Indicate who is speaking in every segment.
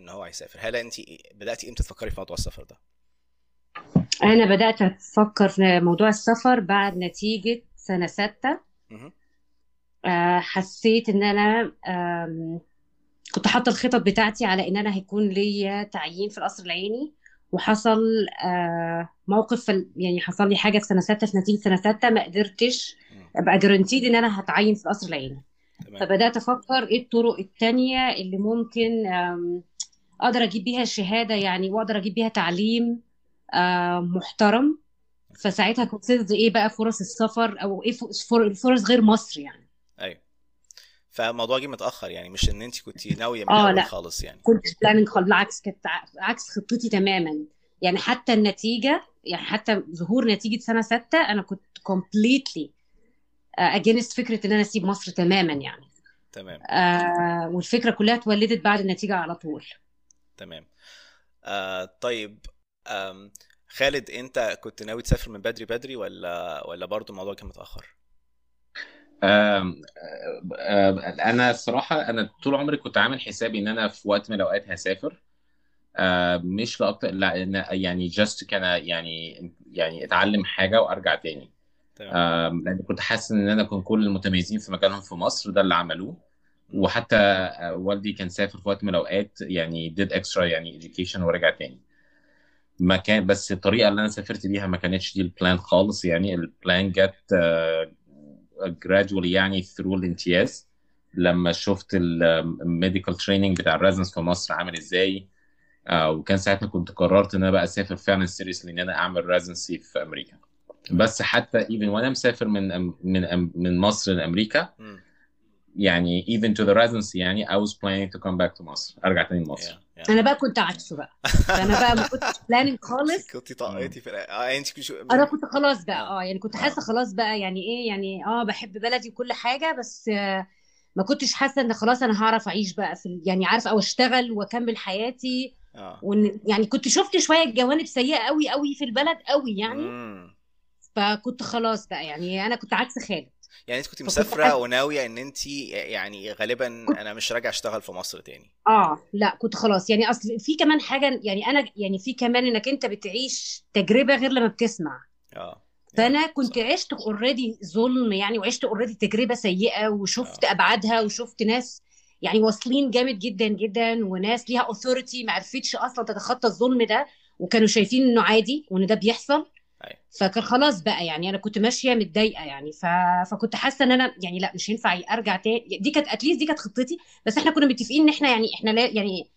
Speaker 1: إن هو هيسافر. هل أنت بدأتي إمتى تفكري في موضوع السفر ده؟
Speaker 2: أنا بدأت أفكر في موضوع السفر بعد نتيجة سنة
Speaker 1: ستة.
Speaker 2: آه، حسيت إن أنا آم، كنت حاطة الخطط بتاعتي على إن أنا هيكون ليا تعيين في القصر العيني وحصل آه، موقف يعني حصل لي حاجة في سنة ستة في نتيجة سنة ستة ما قدرتش. أبقى جرانتيد إن أنا هتعين في القصر العيني.
Speaker 1: تمام.
Speaker 2: فبدأت أفكر إيه الطرق التانية اللي ممكن أقدر أجيب بيها الشهاده يعني وأقدر أجيب بيها تعليم آم، محترم. فساعتها كنت إيه بقى فرص السفر أو إيه فر- فرص غير مصر يعني؟
Speaker 1: أيوه. فالموضوع جه متأخر يعني مش إن أنت كنت ناوية من
Speaker 2: آه
Speaker 1: الأول
Speaker 2: لا.
Speaker 1: خالص يعني.
Speaker 2: كنت planning خالص بالعكس كانت عكس خطتي تماما. يعني حتى النتيجة يعني حتى ظهور نتيجة سنة ستة أنا كنت completely against فكرة إن أنا أسيب مصر تماما يعني.
Speaker 1: تمام.
Speaker 2: آه والفكرة كلها اتولدت بعد النتيجة على طول.
Speaker 1: تمام. آه طيب آم خالد انت كنت ناوي تسافر من بدري بدري ولا ولا برضو الموضوع كان
Speaker 3: متأخر؟ أنا الصراحة أنا طول عمري كنت عامل حسابي إن أنا في وقت من الأوقات هسافر. مش لاكتر لا يعني just كان يعني يعني أتعلم حاجة وأرجع تاني. لأن كنت حاسس إن أنا كنت كل المتميزين في مكانهم في مصر ده اللي عملوه. وحتى آه، والدي كان سافر في وقت من الأوقات يعني did extra يعني education ورجع تاني. ما كان بس الطريقة اللي أنا سافرت بيها ما كانتش دي ال plan خالص يعني. ال plan جت آه، gradually يعني through الامتياز. لما شفت ال medical training بتاع ال residents في مصر عامل إزاي آه، وكان ساعتها كنت قررت إن أنا بقى أسافر فعلا seriously إن أنا أعمل residency في
Speaker 1: أمريكا.
Speaker 3: بس حتى even وأنا مسافر من من من مصر
Speaker 1: لأمريكا.
Speaker 3: يعني even to the residency يعني I was planning to come back to مصر أرجع تاني لمصر.
Speaker 1: Yeah.
Speaker 2: أنا بقى كنت عكسه بقى. فانا بقى ما كنتش planning خالص.
Speaker 1: كنت طاقتي في آه أنت كنت شو...
Speaker 2: أنا كنت خلاص بقى. آه يعني كنت
Speaker 1: آه.
Speaker 2: حاسة خلاص بقى يعني إيه يعني آه بحب بلدي وكل حاجة بس آه ما كنتش حاسة إن خلاص أنا هعرف أعيش بقى في يعني عارف أو أشتغل وأكمل حياتي.
Speaker 1: آه.
Speaker 2: وإن يعني كنت شفت شوية جوانب سيئة قوي قوي في البلد قوي يعني.
Speaker 1: مم.
Speaker 2: فكنت خلاص بقى يعني أنا كنت عكس خالد.
Speaker 1: يعني انت كنت
Speaker 2: مسافرة
Speaker 1: وناوية ان انت يعني غالبا أنا مش راجع اشتغل في مصر تاني.
Speaker 2: آه لا كنت خلاص. يعني أصل في كمان حاجة يعني أنا يعني في كمان إنك أنت بتعيش تجربة غير لما بتسمع.
Speaker 1: آه يا
Speaker 2: فأنا كنت
Speaker 1: صح
Speaker 2: عشت already ظلم يعني وعشت already تجربة سيئة وشفت
Speaker 1: آه.
Speaker 2: أبعادها وشفت ناس يعني واصلين جامد جدا جدا وناس ليها authority ما عرفتش أصلا تتخطى الظلم ده وكانوا شايفين إنه عادي وإن ده بيحصل. فكان خلاص بقى يعني أنا كنت ماشية متضايقة يعني ف... فكنت حاسة إن أنا يعني لأ مش ينفع أرجع تاني. دي كانت اتليست دي كانت خطتي بس إحنا كنا متفقين إن إحنا يعني إحنا لا يعني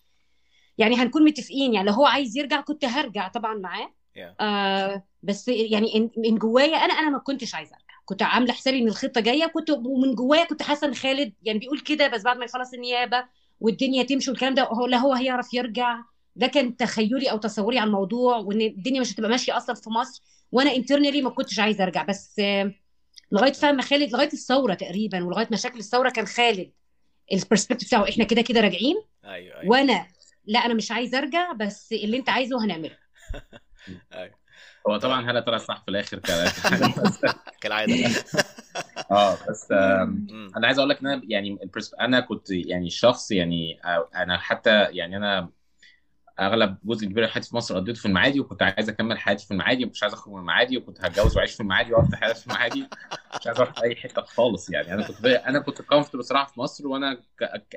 Speaker 2: يعني هنكون متفقين يعني لو هو عايز يرجع كنت هرجع طبعا معاه.
Speaker 1: يا
Speaker 2: آه بس يعني إن- من جوايا أنا أنا ما كنتش عايزة أرجع. كنت عاملة حسابي إن الخطة جاية كنت ومن جوايا كنت حاسة إن خالد يعني بيقول كده بس بعد ما يخلص النيابة والدنيا تمشي والكلام ده هو لا هو هيعرف يرجع. ده كان تخيلي أو تصوري على الموضوع وإن الدنيا مش هتبقى ماشية أصلا في مصر وأنا انترنالي ما كنتش عايزة أرجع. بس لغاية فاهم خالد لغاية الثورة تقريبا ولغاية مشاكل الثورة كان خالد البرسبكتيف بتاعه. إحنا كده كده راجعين.
Speaker 1: أيوه أيوه.
Speaker 2: وأنا لا أنا مش عايزة أرجع بس اللي أنت عايزه هنعمله.
Speaker 1: أيوه.
Speaker 3: هو طبعا هلا طلع صح في الآخر
Speaker 1: كالعادة.
Speaker 3: آه بس. أنا عايز أقول لك إن أنا يعني أنا كنت يعني شخص يعني آه، أنا حتى يعني أنا اغلب جزء كبير من حياتي في مصر قضيته في المعادي وكنت عايز اكمل حياتي في المعادي ومش عايز اخرج من المعادي وكنت هتجوز وأعيش في المعادي واقضي حياتي في المعادي. مش عايز أروح أي حتة خالص يعني. أنا كنت أنا كنت comfortable بصراحة في مصر وأنا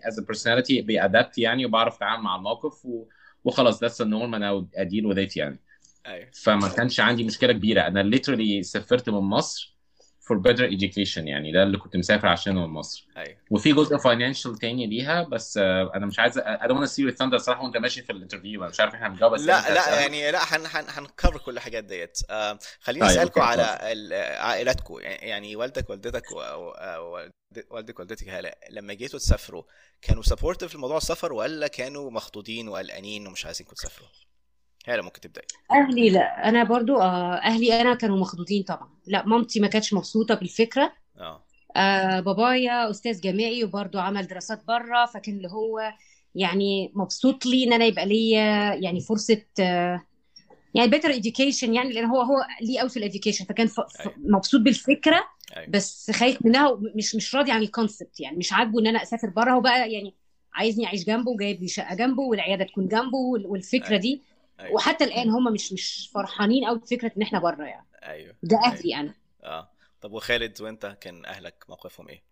Speaker 3: as personality بي adapt يعني وبعرف أتعامل مع الموقف و... وخلاص the norm أنا أ deal it يعني.
Speaker 1: أيوه.
Speaker 3: فما كانش عندي مشكلة كبيرة. أنا literally سافرت من مصر for better education يعني ده اللي كنت مسافر عشانه من مصر.
Speaker 1: أيوه.
Speaker 3: وفي جزء financial تاني ليها بس آه، أنا مش عايز to steal your thunder الصراحه وأنت ماشي في ال interview أنا مش عارف إحنا هنجاوب بس
Speaker 1: لا لا
Speaker 3: هتسألني
Speaker 1: يعني لا هن هن هن cover كل الحاجات ديت. آه خليني
Speaker 3: طيب
Speaker 1: اسالكم
Speaker 3: okay
Speaker 1: على عائلاتكم يعني والدك والدتك والدك والدتك هلا لما جيتوا تسافروا كانوا supportive لموضوع السفر ولا كانوا مخضوضين وقلقانين ومش عايزينكم تسافروا؟ هلا ممكن تبداي
Speaker 2: أهلي لا أنا برضو آه أهلي أنا كانوا مخضوضين طبعا. لا مامتي ما كانتش مبسوطة بالفكرة.
Speaker 1: آه.
Speaker 2: آه بابايا أستاذ جامعي وبرضو عمل دراسات بره فكان اللي هو يعني مبسوط لي إن أنا يبقى ليا يعني فرصة آه يعني better education يعني لأن هو هو ليه قوي في ال education فكان ف...
Speaker 1: أيوه.
Speaker 2: مبسوط بالفكرة
Speaker 1: أيوه.
Speaker 2: بس خايف منها ومش مش راضي عن ال concept يعني مش عاجبه إن أنا أسافر بره هو بقى يعني عايزني أعيش جنبه وجايب لي شقة جنبه والعيادة تكون جنبه وال- والفكرة
Speaker 1: أيوة.
Speaker 2: دي.
Speaker 1: أيوه.
Speaker 2: وحتى الآن هم مش مش فرحانين قوي بفكرة إن إحنا بره يعني.
Speaker 1: أيوه.
Speaker 2: ده
Speaker 1: أيوة.
Speaker 2: أهلي أنا.
Speaker 1: آه. طب وخالد وأنت كان أهلك موقفهم
Speaker 3: إيه؟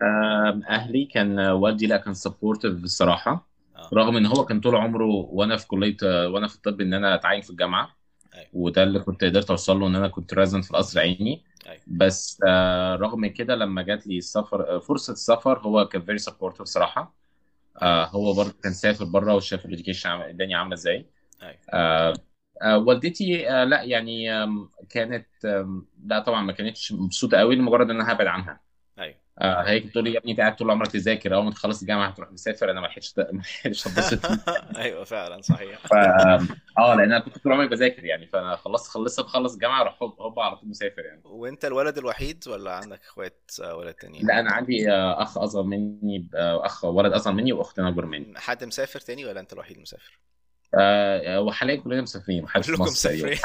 Speaker 3: أهلي كان والدي لا كان supportive الصراحه
Speaker 1: آه.
Speaker 3: رغم إن هو كان طول عمره وأنا في كلية وأنا في الطب إن أنا أتعين في الجامعة.
Speaker 1: أيوة.
Speaker 3: وده اللي كنت قدرت أوصل له إن أنا كنت resident في القصر العيني
Speaker 1: أيوه.
Speaker 3: بس آه، رغم كده لما جات لي السفر آه، فرصة السفر هو كان very supportive صراحة آه، هو برضه كان سافر بره وشاف الاديوكيشن الدنيا عاملة إزاي.
Speaker 1: أيوه.
Speaker 3: آه، آه، والدتي آه، لا يعني كانت لا طبعا ما كانتش مبسوطة قوي لمجرد إن أنا هبعد عنها. أيوه. هي بتقول لي يا ابني انت قاعد طول عمرك تذاكر. أول ما تخلص الجامعة هتروح مسافر أنا ما لحقتش ما لحقتش أتبسط.
Speaker 1: أيوه فعلا صحيح.
Speaker 3: ف آه لأن أنا كنت طول عمري بذاكر يعني. فأنا خلصت خلصت بخلص الجامعة أروح هوب على طول مسافر يعني.
Speaker 1: وأنت الولد الوحيد ولا عندك إخوات ولد تانيين؟
Speaker 3: لا أنا عندي أخ أصغر مني أخ ولد أصغر مني وأخت أكبر مني.
Speaker 1: حد مسافر تاني ولا أنت الوحيد مسافر؟
Speaker 3: آه، وحاليا كلنا مسافرين محدش في مصر تقريبا.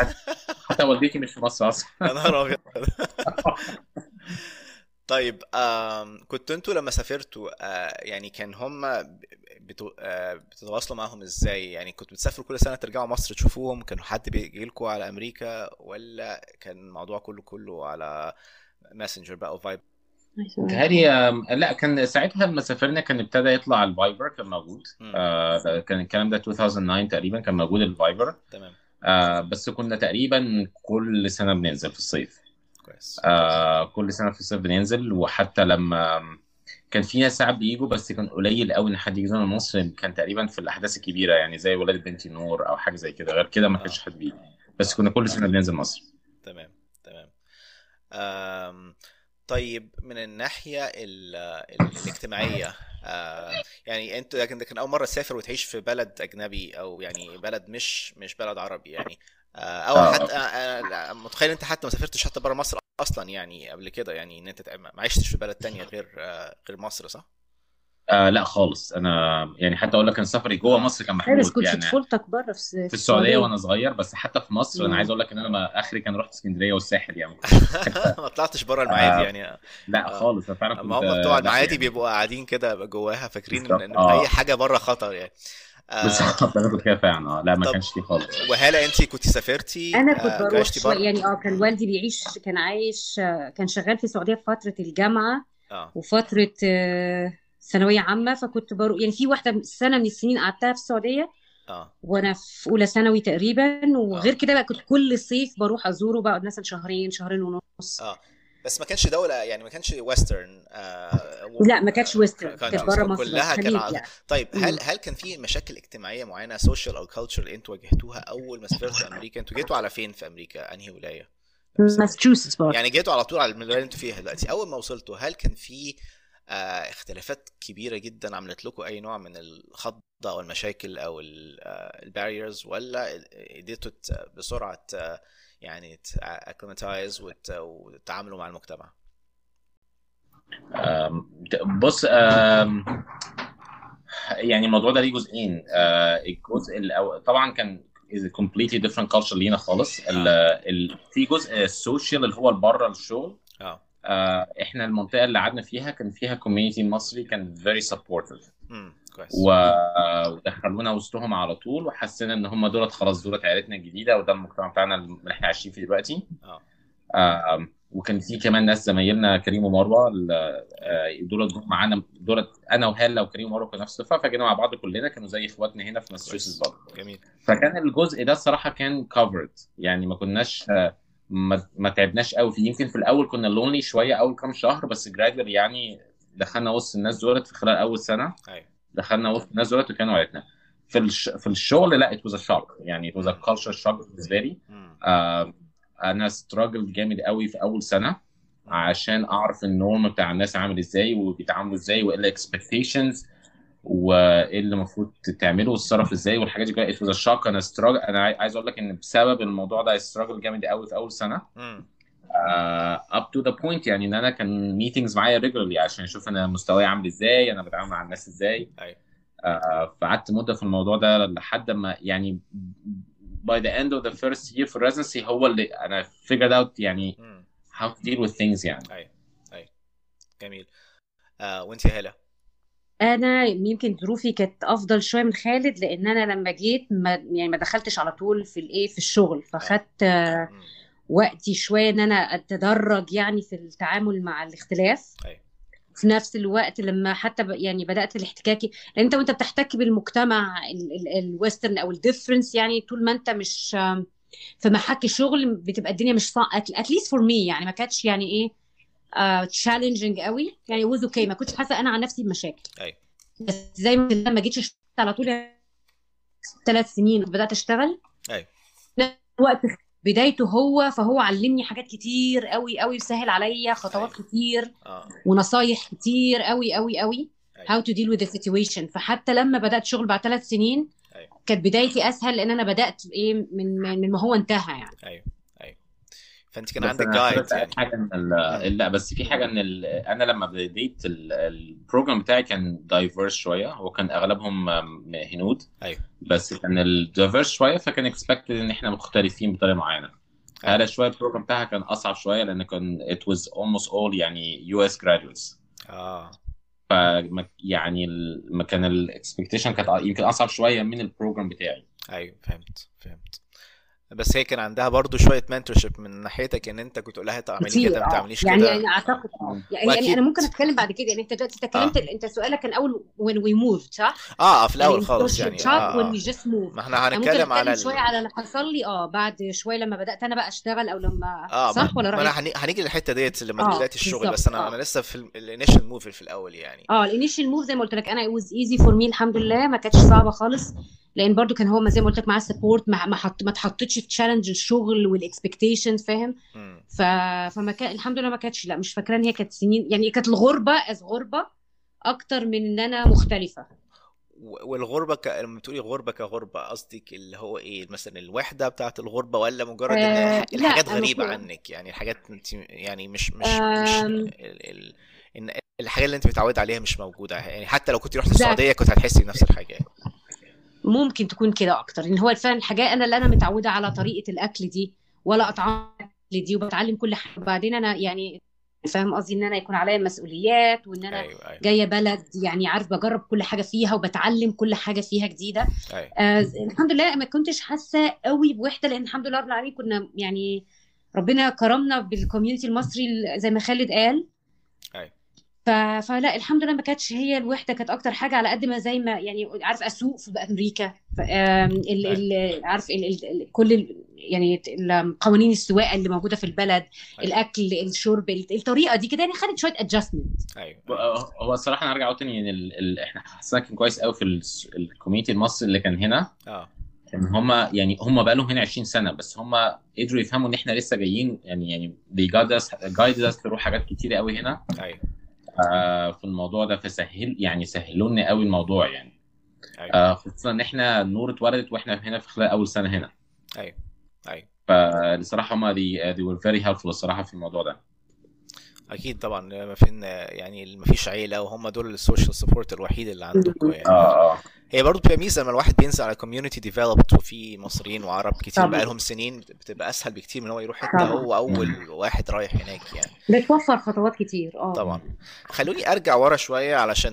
Speaker 3: حتى والدتي مش في مصر أصلا.
Speaker 1: يا نهار أبيض. طيب كنتوا أنتوا لما سافرتوا آه، يعني كان هم. آه، بتتواصلوا معاهم إزاي؟ يعني كنتوا بتسافروا كل سنة ترجعوا مصر تشوفوهم؟ كانوا حد بيجي لكم على أمريكا؟ ولا كان الموضوع كله كله على Messenger بقى و
Speaker 3: Viber متهيألي لا كان ساعتها لما سافرنا كان ابتدى يطلع ال Viber كان موجود. آه كان الكلام ده 2009 تقريبا كان موجود ال Viber.
Speaker 1: تمام.
Speaker 3: آه بس كنا تقريبا كل سنة بننزل في الصيف.
Speaker 1: كويس.
Speaker 3: آه كل سنة في الصيف بننزل وحتى لما كان في ناس ساعات بيجوا بس كان قليل قوي إن حد يجي من مصر كان تقريبا في الأحداث الكبيرة يعني زي ولادة بنتي نور أو حاجة زي كده. غير كده ما كانش
Speaker 1: آه
Speaker 3: حد بيجي. بس كنا كل سنة بننزل مصر.
Speaker 1: تمام تمام. آم، طيب من الناحية ال ال الاجتماعية آه، يعني أنت لكن كان أول مرة تسافر وتعيش في بلد أجنبي أو يعني بلد مش مش بلد عربي يعني آه، أو
Speaker 3: آه
Speaker 1: حتى آه، آه، متخيل أنت حتى ما سافرتش حتى بره مصر أصلا يعني قبل كده يعني إن أنت ما عشتش في بلد تانية غير آه، غير مصر صح؟
Speaker 3: آه لا خالص. أنا يعني حتى أقول لك كان سفري جوه مصر كان
Speaker 2: لا
Speaker 3: محدود
Speaker 2: كنت
Speaker 3: يعني
Speaker 2: طفولتك بره في
Speaker 3: في
Speaker 2: في
Speaker 3: السعودية
Speaker 2: السعودية.
Speaker 3: وأنا صغير بس حتى في مصر أنا عايز. أقول لك إن أنا ما آخري كان رحت اسكندرية والساحل يعني. ما كنتش في حتة
Speaker 1: ما طلعتش بره المعادي
Speaker 3: آه
Speaker 1: يعني.
Speaker 3: لا
Speaker 1: آه
Speaker 3: خالص. أنا فعلا كنت
Speaker 1: هم بتوع
Speaker 3: آه، لا
Speaker 1: المعادي
Speaker 3: يعني.
Speaker 1: بيبقوا قاعدين كده جواها فاكرين إن
Speaker 3: بالظبط
Speaker 1: إن
Speaker 3: أي
Speaker 1: حاجة بره خطر يعني. آه،
Speaker 3: بالظبط. أنا كنت كده فعلا. آه لا ما
Speaker 1: طب
Speaker 3: كانش فيه خالص.
Speaker 1: وهالة أنت كنت سافرتي؟
Speaker 2: أنا كنت
Speaker 1: آه،
Speaker 2: بروح
Speaker 1: عشتي
Speaker 2: شوية
Speaker 1: بره؟
Speaker 2: يعني آه كان والدي بيعيش كان عايش آه، كان شغال في السعودية في فترة الجامعة
Speaker 1: آه.
Speaker 2: وفترة آه، ثانوية عامة فكنت بروح يعني في واحدة سنة من السنين قعدتها في السعودية
Speaker 1: آه.
Speaker 2: وأنا في أولى ثانوي تقريبا. وغير
Speaker 1: آه
Speaker 2: كده بقى كنت كل صيف بروح أزوره بقعد مثلا شهرين شهرين ونص.
Speaker 1: آه. بس ما كانش دولة يعني ما كانش western
Speaker 2: لا ما كانتش western كانت بره مصر
Speaker 1: كلها كان
Speaker 2: يعني
Speaker 1: طيب. هل هل كان في مشاكل اجتماعية معينة social أو culture أنتوا واجهتوها أول ما سافرتوا أمريكا؟ أنتوا جيتوا على فين في أمريكا؟ أنهي سافرتوا
Speaker 2: ماساتشوستس
Speaker 1: يعني جيتوا على طول على الولاية اللي أنتوا فيها دلوقتي. أول ما وصلتوا هل كان في آه اختلافات كبيرة جدا عملت لكم أي نوع من الخضة أو المشاكل أو ال barriers ولا قدرتوا ت- يعني acclimatize وتتعاملوا مع المجتمع؟
Speaker 3: بص يعني الموضوع ده ليه جزئين. آه، الجزء الأول طبعا كان is a completely different culture لينا خالص. ال ال في جزء ال social اللي هو بره الشغل آه، إحنا المنطقة اللي قعدنا فيها كان فيها community مصري كان
Speaker 1: امم كويس.
Speaker 3: و- ودخلونا وسطهم على طول وحسينا إن هم دولت خلاص دولت عائلتنا الجديدة وده المجتمع بتاعنا اللي إحنا عايشين فيه دلوقتي. آه. وكان في كمان ناس زمايلنا كريم ومروة آه، دولت جم معانا دولت أنا وهاله وكريم ومروة كنا نفس الدفعه فجينا مع بعض كلنا كانوا زي إخواتنا هنا في ماساتشوستس برضه.
Speaker 1: جميل.
Speaker 3: فكان الجزء ده الصراحة كان كفرد يعني ما كناش آه، ما, ما تعبناش قوي. فيه يمكن في الأول كنا lonely شوية أول كام شهر بس gradual يعني دخلنا وسط الناس دولت في خلال أول سنة.
Speaker 1: أيوه.
Speaker 3: دخلنا وسط الناس دولت وكانوا عيلتنا. في الش... في الشغل لا was a shock. يعني a
Speaker 1: امم
Speaker 3: culture shock بالنسبة لي. آه أنا struggled جامد قوي في أول
Speaker 1: سنة
Speaker 3: عشان أعرف ال norm بتاع الناس عامل إزاي وبيتعاملوا إزاي وإيه ال expectations وإيه اللي المفروض تعمله وتتصرف إزاي والحاجات دي كلها. A shock أنا struggle. أنا عاي- عايز أقول لك إن بسبب الموضوع ده struggled جامد قوي في أول
Speaker 1: سنة.
Speaker 3: uh, up to the point يعني إن أنا كان ميتنجز معايا regularly عشان أشوف أنا مستواي عامل إزاي أنا بتعامل مع الناس إزاي.
Speaker 1: أيوه.
Speaker 3: آه، فقعدت مدة في الموضوع ده لحد ما يعني by the end of the first year في residency هو اللي أنا figured out يعني how to deal with things يعني.
Speaker 1: أيوه أيوه. جميل. آه وانت يا هلا
Speaker 2: أنا يمكن ظروفي كانت أفضل شوية من خالد لأن أنا لما جيت ما يعني ما دخلتش على طول في الإيه في الشغل. فخدت آه،
Speaker 1: مم.
Speaker 2: وقتي شوية إن أنا أتدرج يعني في التعامل مع الاختلاف.
Speaker 1: أيوه.
Speaker 2: في نفس الوقت لما حتى يعني بدأت الاحتكاكي لأن أنت وأنت بتحتك بالمجتمع ال western أو ال different يعني طول ما أنت مش في محك الشغل بتبقى الدنيا مش صعبه at least for me يعني ما كانتش يعني إيه challenging قوي. يعني was okay ما كنتش حاسة أنا عن نفسي بمشاكل.
Speaker 1: أيوه.
Speaker 2: بس زي ما لما جيتش على طول ثلاث سنين بدات أشتغل.
Speaker 1: أيوه.
Speaker 2: وقت بدايته هو فهو علمني حاجات كتير قوي قوي وسهل عليا خطوات
Speaker 1: أيوة.
Speaker 2: كتير
Speaker 1: آه.
Speaker 2: ونصايح كتير قوي قوي قوي
Speaker 1: أيوة.
Speaker 2: to deal with the situation. فحتى لما بدأت شغل بعد ثلاث سنين
Speaker 1: أيوة.
Speaker 2: كانت بدايتي أسهل لأن أنا بدأت إيه من من ما هو انتهى يعني.
Speaker 1: أيوه. فانت كان عندك
Speaker 3: أنا
Speaker 1: جايد يعني.
Speaker 3: حاجة ال- لا بس في حاجة ان ال- أنا لما بديت ال- ال program بتاعي كان diverse شوية. هو كان أغلبهم هنود.
Speaker 1: أيوه.
Speaker 3: بس كان ال diverse شوية فكان expected إن إحنا مختلفين بطريقة معينة. هالة شوية ال program بتاعها كان أصعب شوية لأن كان it was almost all يعني US graduates.
Speaker 1: آه.
Speaker 3: ف يعني ما كان ال expectation كانت يمكن أصعب شوية من ال program بتاعي.
Speaker 1: أيوه فهمت فهمت. بس هي كان عندها برضو شوية mentorship من ناحيتك إن أنت كنت تقول لها
Speaker 2: كتير
Speaker 1: كده ما
Speaker 2: آه
Speaker 1: تعمليش
Speaker 2: يعني
Speaker 1: كده
Speaker 2: يعني أعتقد آه يعني
Speaker 1: وأكيد.
Speaker 2: يعني أنا ممكن أتكلم بعد كده يعني أنت دلوقتي انت اتكلمت أنت سؤالك كان اول when we moved صح؟
Speaker 1: آه في الأول
Speaker 2: يعني
Speaker 1: خالص يعني
Speaker 2: آه,
Speaker 1: آه.
Speaker 2: we just moved
Speaker 1: ما
Speaker 2: إحنا أنا
Speaker 1: هنتكلم على.
Speaker 2: شوية على اللي حصل لي آه بعد شوية لما بدأت أنا بقى أشتغل أو لما
Speaker 1: آه
Speaker 2: صح ولا رايك؟
Speaker 1: أنا هني... هنيجي للحتة ديت لما
Speaker 2: آه
Speaker 1: بدايه الشغل بس أنا
Speaker 2: آه
Speaker 1: أنا لسه في ال initial move في الأول يعني
Speaker 2: آه ال initial move زي ما قلت لك أنا it was easy for me الحمد لله ما كانتش صعبة خالص لأن برضو كان هو ما زي ما قلت لك معاه support ما حط ما اتحطتش في challenge الشغل وال expectation
Speaker 1: فاهم.
Speaker 2: ف... فما كان الحمد لله ما كانتش لا مش فاكرة إن هي كانت سنين يعني كانت الغربة as غربة أكتر من إن أنا
Speaker 1: مختلفة. والغربة ك... لما بتقولي غربة كغربة قصدك اللي هو إيه؟ مثلا الوحدة بتاعت الغربة ولا مجرد إن
Speaker 2: آه
Speaker 1: الح- الحاجات
Speaker 2: لا غريبة
Speaker 1: عنك؟ يعني الحاجات أنت يعني مش مش مش
Speaker 2: آم،
Speaker 1: ال... ال... إن الحاجات اللي أنت متعود عليها مش موجودة. يعني حتى لو كنت رحت السعودية كنت هتحسي بنفس الحاجة.
Speaker 2: ممكن تكون كده أكتر. ان هو فعلا الحاجة أنا اللي أنا متعودة على طريقة الأكل دي ولا أطعام الأكل دي وبتعلم كل حاجة. وبعدين أنا يعني فاهم قصدي؟ إن أنا يكون عليا مسؤوليات وإن أنا
Speaker 1: أيوه أيوه.
Speaker 2: جاية بلد يعني عارف بجرب كل حاجة فيها وبتعلم كل حاجة فيها جديدة.
Speaker 1: أيوه.
Speaker 2: آه الحمد لله ما كنتش حاسة قوي بوحدة لأن الحمد لله رب العالمين كنا يعني ربنا كرمنا بالكوميونتي المصري زي ما خالد قال. ف... فلا الحمد لله ما كانتش هي الوحدة كانت أكتر حاجة على قد ما زي ما يعني عارف أسوق في أمريكا. ف... آم، ال... ال... عارف ال... ال... ال... كل ال... يعني ال- قوانين السواقة اللي موجودة في البلد
Speaker 1: أيوه.
Speaker 2: الأكل الشرب الطريقة دي كده يعني خدت شوية
Speaker 1: adjustment أيوه.
Speaker 3: هو الصراحة أنا ارجع أقول تاني إن ال... ال... إحنا حظنا كان كويس قوي في ال community المصري اللي كان هنا.
Speaker 1: آه.
Speaker 3: إن هم يعني هم بقى لهم هنا 20 سنة بس هم قدروا يفهموا إن إحنا لسه جايين يعني يعني they guided us guided us through حاجات كتيرة قوي هنا. أيوه. في الموضوع ده فسهل يعني سهلوا لنا قوي الموضوع يعني.
Speaker 1: أيوه.
Speaker 3: آه خصوصا إن إحنا نور اتولدت وإحنا هنا في خلال أول سنة هنا.
Speaker 1: أيوه. أيوه.
Speaker 3: فالصراحة هم they, they were very helpful الصراحة في الموضوع ده.
Speaker 1: أكيد طبعا ما في يعني ما فيش عيلة وهم دول ال social support الوحيد اللي عندكم يعني.
Speaker 3: آه آه.
Speaker 1: هي برضه بتبقى ميزة لما الواحد بينزل على community developed وفي مصريين وعرب كتير
Speaker 2: طبعا.
Speaker 1: بقالهم سنين بتبقى أسهل بكتير من هو يروح
Speaker 2: حتة
Speaker 1: هو
Speaker 3: أول.
Speaker 1: واحد رايح هناك يعني.
Speaker 2: بتوفر خطوات كتير آه.
Speaker 1: طبعا. خلوني أرجع ورا شوية علشان